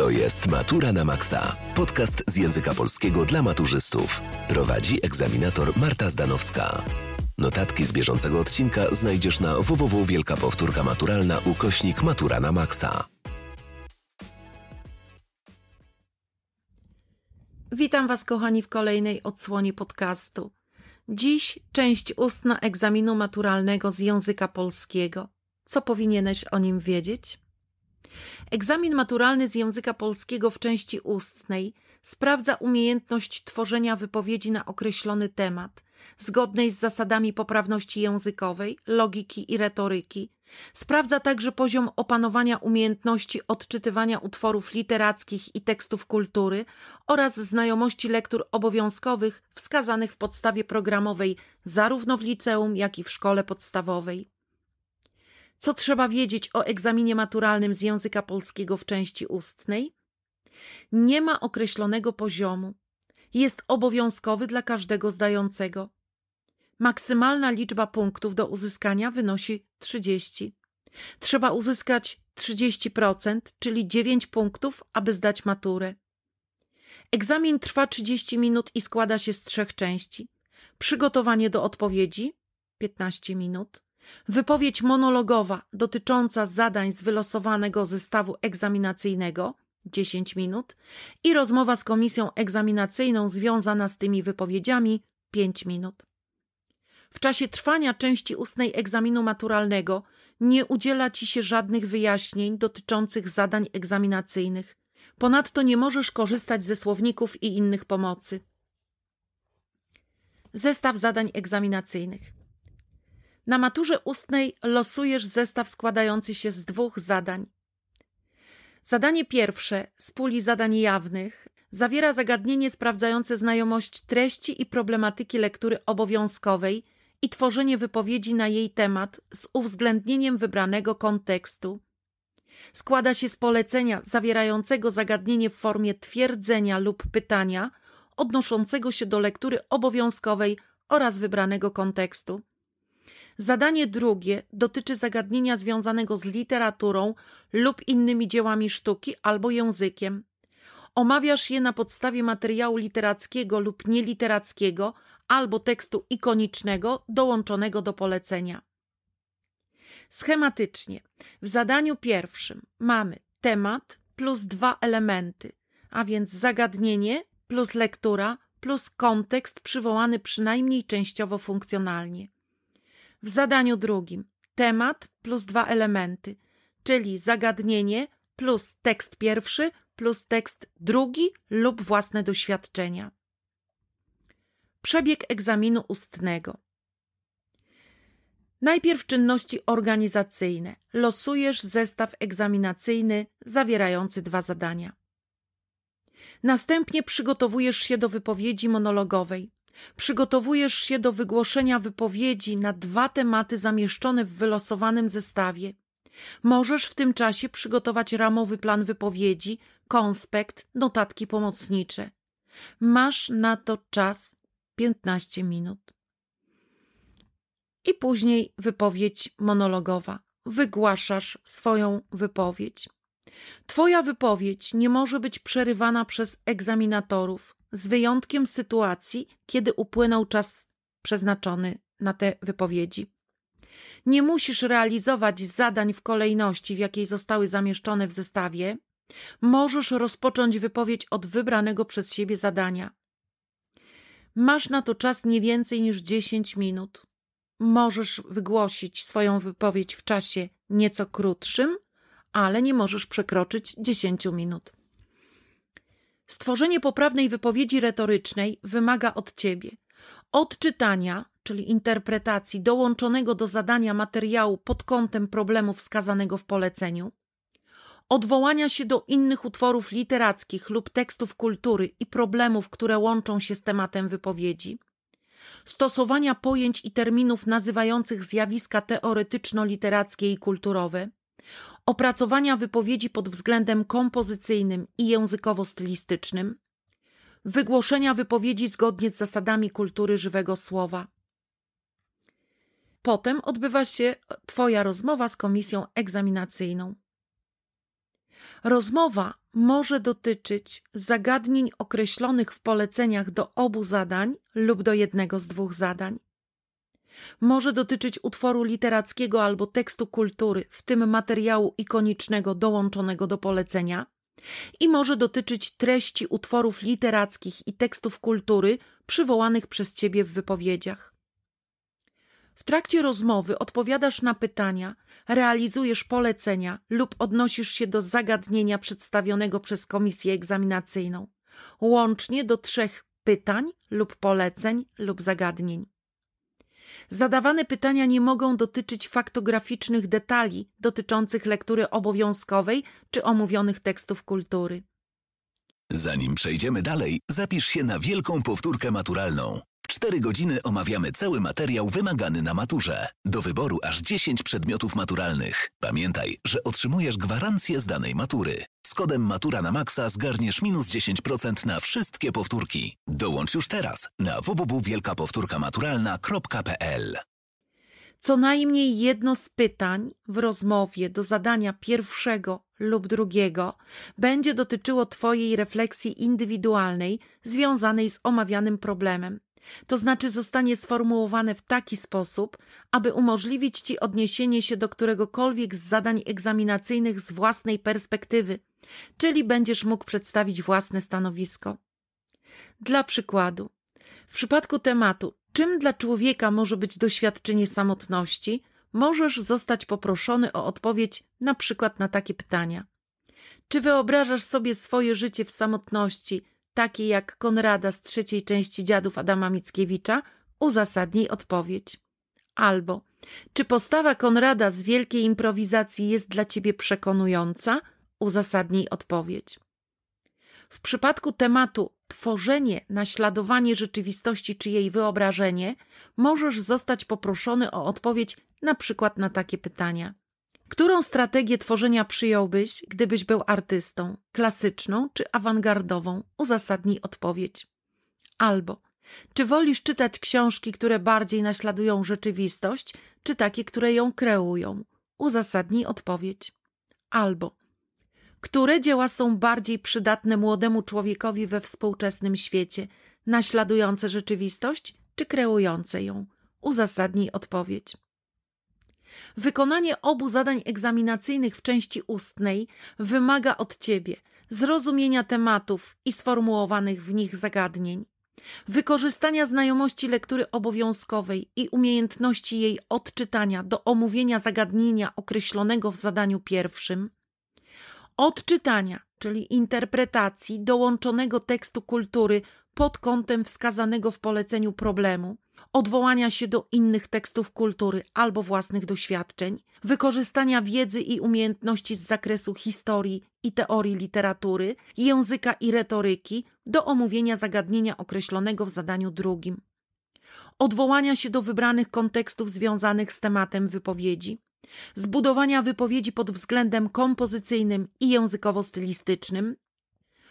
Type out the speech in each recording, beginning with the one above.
To jest Matura na Maxa. Podcast z języka polskiego dla maturzystów. Prowadzi egzaminator Marta Zdanowska. Notatki z bieżącego odcinka znajdziesz na www Wielka Powtórka Maturalna ukośnik Matura na Maxa. Witam Was, kochani, w kolejnej odsłonie podcastu. Dziś część ustna egzaminu maturalnego z języka polskiego. Co powinieneś o nim wiedzieć? Egzamin maturalny z języka polskiego w części ustnej sprawdza umiejętność tworzenia wypowiedzi na określony temat, zgodnej z zasadami poprawności językowej, logiki i retoryki. Sprawdza także poziom opanowania umiejętności odczytywania utworów literackich i tekstów kultury oraz znajomości lektur obowiązkowych wskazanych w podstawie programowej zarówno w liceum, jak i w szkole podstawowej. Co trzeba wiedzieć o egzaminie maturalnym z języka polskiego w części ustnej? Nie ma określonego poziomu. Jest obowiązkowy dla każdego zdającego. Maksymalna liczba punktów do uzyskania wynosi 30. Trzeba uzyskać 30%, czyli 9 punktów, aby zdać maturę. Egzamin trwa 30 minut i składa się z trzech części: przygotowanie do odpowiedzi 15 minut, wypowiedź monologowa dotycząca zadań z wylosowanego zestawu egzaminacyjnego 10 minut i rozmowa z komisją egzaminacyjną związana z tymi wypowiedziami 5 minut. W czasie trwania części ustnej egzaminu maturalnego nie udziela ci się żadnych wyjaśnień dotyczących zadań egzaminacyjnych. Ponadto nie możesz korzystać ze słowników i innych pomocy. Zestaw zadań egzaminacyjnych. Na maturze ustnej losujesz zestaw składający się z dwóch zadań. Zadanie pierwsze z puli zadań jawnych zawiera zagadnienie sprawdzające znajomość treści i problematyki lektury obowiązkowej i tworzenie wypowiedzi na jej temat z uwzględnieniem wybranego kontekstu. Składa się z polecenia zawierającego zagadnienie w formie twierdzenia lub pytania odnoszącego się do lektury obowiązkowej oraz wybranego kontekstu. Zadanie drugie dotyczy zagadnienia związanego z literaturą lub innymi dziełami sztuki albo językiem. Omawiasz je na podstawie materiału literackiego lub nieliterackiego albo tekstu ikonicznego dołączonego do polecenia. Schematycznie w zadaniu pierwszym mamy temat plus dwa elementy, a więc zagadnienie plus lektura plus kontekst przywołany przynajmniej częściowo funkcjonalnie. W zadaniu drugim temat plus dwa elementy, czyli zagadnienie plus tekst pierwszy plus tekst drugi lub własne doświadczenia. Przebieg egzaminu ustnego. Najpierw czynności organizacyjne. Losujesz zestaw egzaminacyjny zawierający dwa zadania. Następnie przygotowujesz się do wypowiedzi monologowej. Przygotowujesz się do wygłoszenia wypowiedzi na dwa tematy zamieszczone w wylosowanym zestawie. Możesz w tym czasie przygotować ramowy plan wypowiedzi, konspekt, notatki pomocnicze. Masz na to czas 15 minut. I później wypowiedź monologowa. Wygłaszasz swoją wypowiedź. Twoja wypowiedź nie może być przerywana przez egzaminatorów, z wyjątkiem sytuacji, kiedy upłynął czas przeznaczony na te wypowiedzi. Nie musisz realizować zadań w kolejności, w jakiej zostały zamieszczone w zestawie. Możesz rozpocząć wypowiedź od wybranego przez siebie zadania. Masz na to czas nie więcej niż 10 minut. Możesz wygłosić swoją wypowiedź w czasie nieco krótszym, ale nie możesz przekroczyć 10 minut. Stworzenie poprawnej wypowiedzi retorycznej wymaga od ciebie odczytania, czyli interpretacji dołączonego do zadania materiału pod kątem problemu wskazanego w poleceniu, odwołania się do innych utworów literackich lub tekstów kultury i problemów, które łączą się z tematem wypowiedzi, stosowania pojęć i terminów nazywających zjawiska teoretyczno-literackie i kulturowe, opracowania wypowiedzi pod względem kompozycyjnym i językowo-stylistycznym, wygłoszenia wypowiedzi zgodnie z zasadami kultury żywego słowa. Potem odbywa się Twoja rozmowa z komisją egzaminacyjną. Rozmowa może dotyczyć zagadnień określonych w poleceniach do obu zadań lub do jednego z dwóch zadań. Może dotyczyć utworu literackiego albo tekstu kultury, w tym materiału ikonicznego dołączonego do polecenia, i może dotyczyć treści utworów literackich i tekstów kultury przywołanych przez Ciebie w wypowiedziach. W trakcie rozmowy odpowiadasz na pytania, realizujesz polecenia lub odnosisz się do zagadnienia przedstawionego przez komisję egzaminacyjną, łącznie do trzech pytań lub poleceń lub zagadnień. Zadawane pytania nie mogą dotyczyć faktograficznych detali dotyczących lektury obowiązkowej czy omówionych tekstów kultury. Zanim przejdziemy dalej, zapisz się na wielką powtórkę maturalną. Cztery godziny omawiamy cały materiał wymagany na maturze. Do wyboru aż 10 przedmiotów maturalnych. Pamiętaj, że otrzymujesz gwarancję z danej matury. Z kodem Matura na Maxa zgarniesz minus 10% na wszystkie powtórki. Dołącz już teraz na www.wielkapowtórkamaturalna.pl Co najmniej jedno z pytań w rozmowie do zadania pierwszego lub drugiego będzie dotyczyło Twojej refleksji indywidualnej związanej z omawianym problemem to znaczy zostanie sformułowane w taki sposób, aby umożliwić Ci odniesienie się do któregokolwiek z zadań egzaminacyjnych z własnej perspektywy, czyli będziesz mógł przedstawić własne stanowisko. Dla przykładu, w przypadku tematu, czym dla człowieka może być doświadczenie samotności, możesz zostać poproszony o odpowiedź na przykład na takie pytania. Czy wyobrażasz sobie swoje życie w samotności takie jak Konrada z trzeciej części Dziadów Adama Mickiewicza, uzasadnij odpowiedź. Albo czy postawa Konrada z wielkiej improwizacji jest dla ciebie przekonująca? Uzasadnij odpowiedź. W przypadku tematu tworzenie, naśladowanie rzeczywistości czy jej wyobrażenie, możesz zostać poproszony o odpowiedź na przykład na takie pytania. Którą strategię tworzenia przyjąłbyś, gdybyś był artystą? Klasyczną czy awangardową? Uzasadnij odpowiedź. Albo czy wolisz czytać książki, które bardziej naśladują rzeczywistość, czy takie, które ją kreują? Uzasadnij odpowiedź. Albo które dzieła są bardziej przydatne młodemu człowiekowi we współczesnym świecie, naśladujące rzeczywistość, czy kreujące ją? Uzasadnij odpowiedź. Wykonanie obu zadań egzaminacyjnych w części ustnej wymaga od ciebie zrozumienia tematów i sformułowanych w nich zagadnień, wykorzystania znajomości lektury obowiązkowej i umiejętności jej odczytania do omówienia zagadnienia określonego w zadaniu pierwszym, odczytania, czyli interpretacji dołączonego tekstu kultury pod kątem wskazanego w poleceniu problemu odwołania się do innych tekstów kultury albo własnych doświadczeń, wykorzystania wiedzy i umiejętności z zakresu historii i teorii literatury, języka i retoryki do omówienia zagadnienia określonego w zadaniu drugim, odwołania się do wybranych kontekstów związanych z tematem wypowiedzi, zbudowania wypowiedzi pod względem kompozycyjnym i językowo-stylistycznym,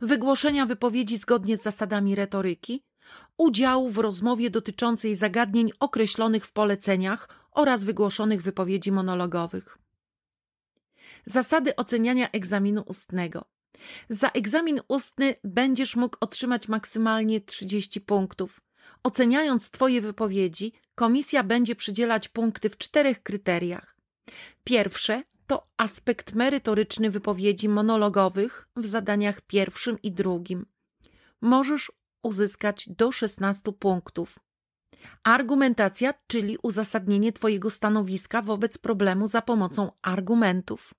wygłoszenia wypowiedzi zgodnie z zasadami retoryki, udziału w rozmowie dotyczącej zagadnień określonych w poleceniach oraz wygłoszonych wypowiedzi monologowych. Zasady oceniania egzaminu ustnego. Za egzamin ustny będziesz mógł otrzymać maksymalnie 30 punktów. Oceniając Twoje wypowiedzi, komisja będzie przydzielać punkty w czterech kryteriach. Pierwsze to aspekt merytoryczny wypowiedzi monologowych w zadaniach pierwszym i drugim. Możesz uzyskać do 16 punktów. Argumentacja, czyli uzasadnienie Twojego stanowiska wobec problemu za pomocą argumentów.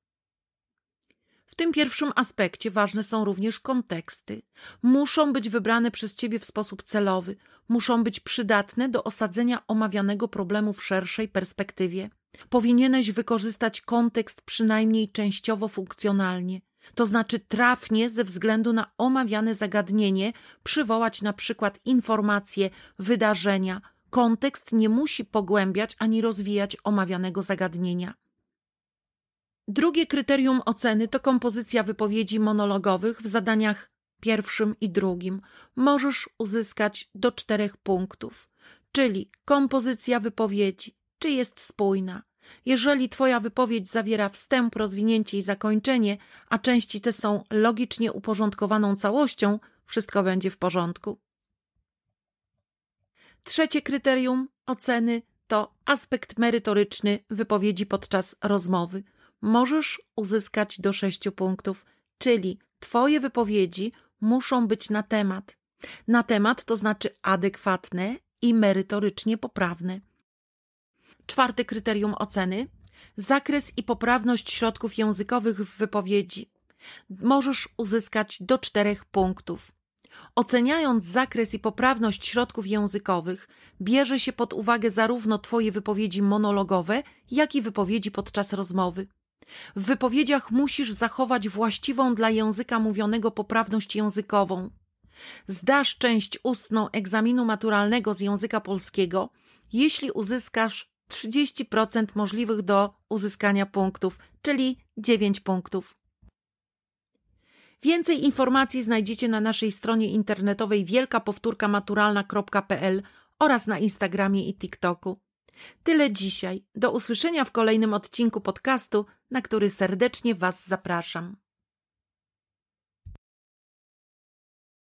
W tym pierwszym aspekcie ważne są również konteksty. Muszą być wybrane przez Ciebie w sposób celowy, muszą być przydatne do osadzenia omawianego problemu w szerszej perspektywie. Powinieneś wykorzystać kontekst przynajmniej częściowo funkcjonalnie, to znaczy trafnie ze względu na omawiane zagadnienie przywołać na przykład informacje, wydarzenia. Kontekst nie musi pogłębiać ani rozwijać omawianego zagadnienia. Drugie kryterium oceny to kompozycja wypowiedzi monologowych w zadaniach pierwszym i drugim. Możesz uzyskać do czterech punktów, czyli kompozycja wypowiedzi, czy jest spójna, Jeżeli Twoja wypowiedź zawiera wstęp, rozwinięcie i zakończenie, a części te są logicznie uporządkowaną całością, wszystko będzie w porządku. Trzecie kryterium oceny to aspekt merytoryczny wypowiedzi podczas rozmowy. Możesz uzyskać do sześciu punktów, czyli Twoje wypowiedzi muszą być na temat. Na temat to znaczy adekwatne i merytorycznie poprawne. Czwarte kryterium oceny zakres i poprawność środków językowych w wypowiedzi. Możesz uzyskać do czterech punktów. Oceniając zakres i poprawność środków językowych, bierze się pod uwagę zarówno Twoje wypowiedzi monologowe, jak i wypowiedzi podczas rozmowy. W wypowiedziach musisz zachować właściwą dla języka mówionego poprawność językową. Zdasz część ustną egzaminu maturalnego z języka polskiego, jeśli uzyskasz 30% możliwych do uzyskania punktów, czyli 9 punktów. Więcej informacji znajdziecie na naszej stronie internetowej wielkapowtórkamaturalna.pl oraz na Instagramie i TikToku. Tyle dzisiaj. Do usłyszenia w kolejnym odcinku podcastu, na który serdecznie Was zapraszam.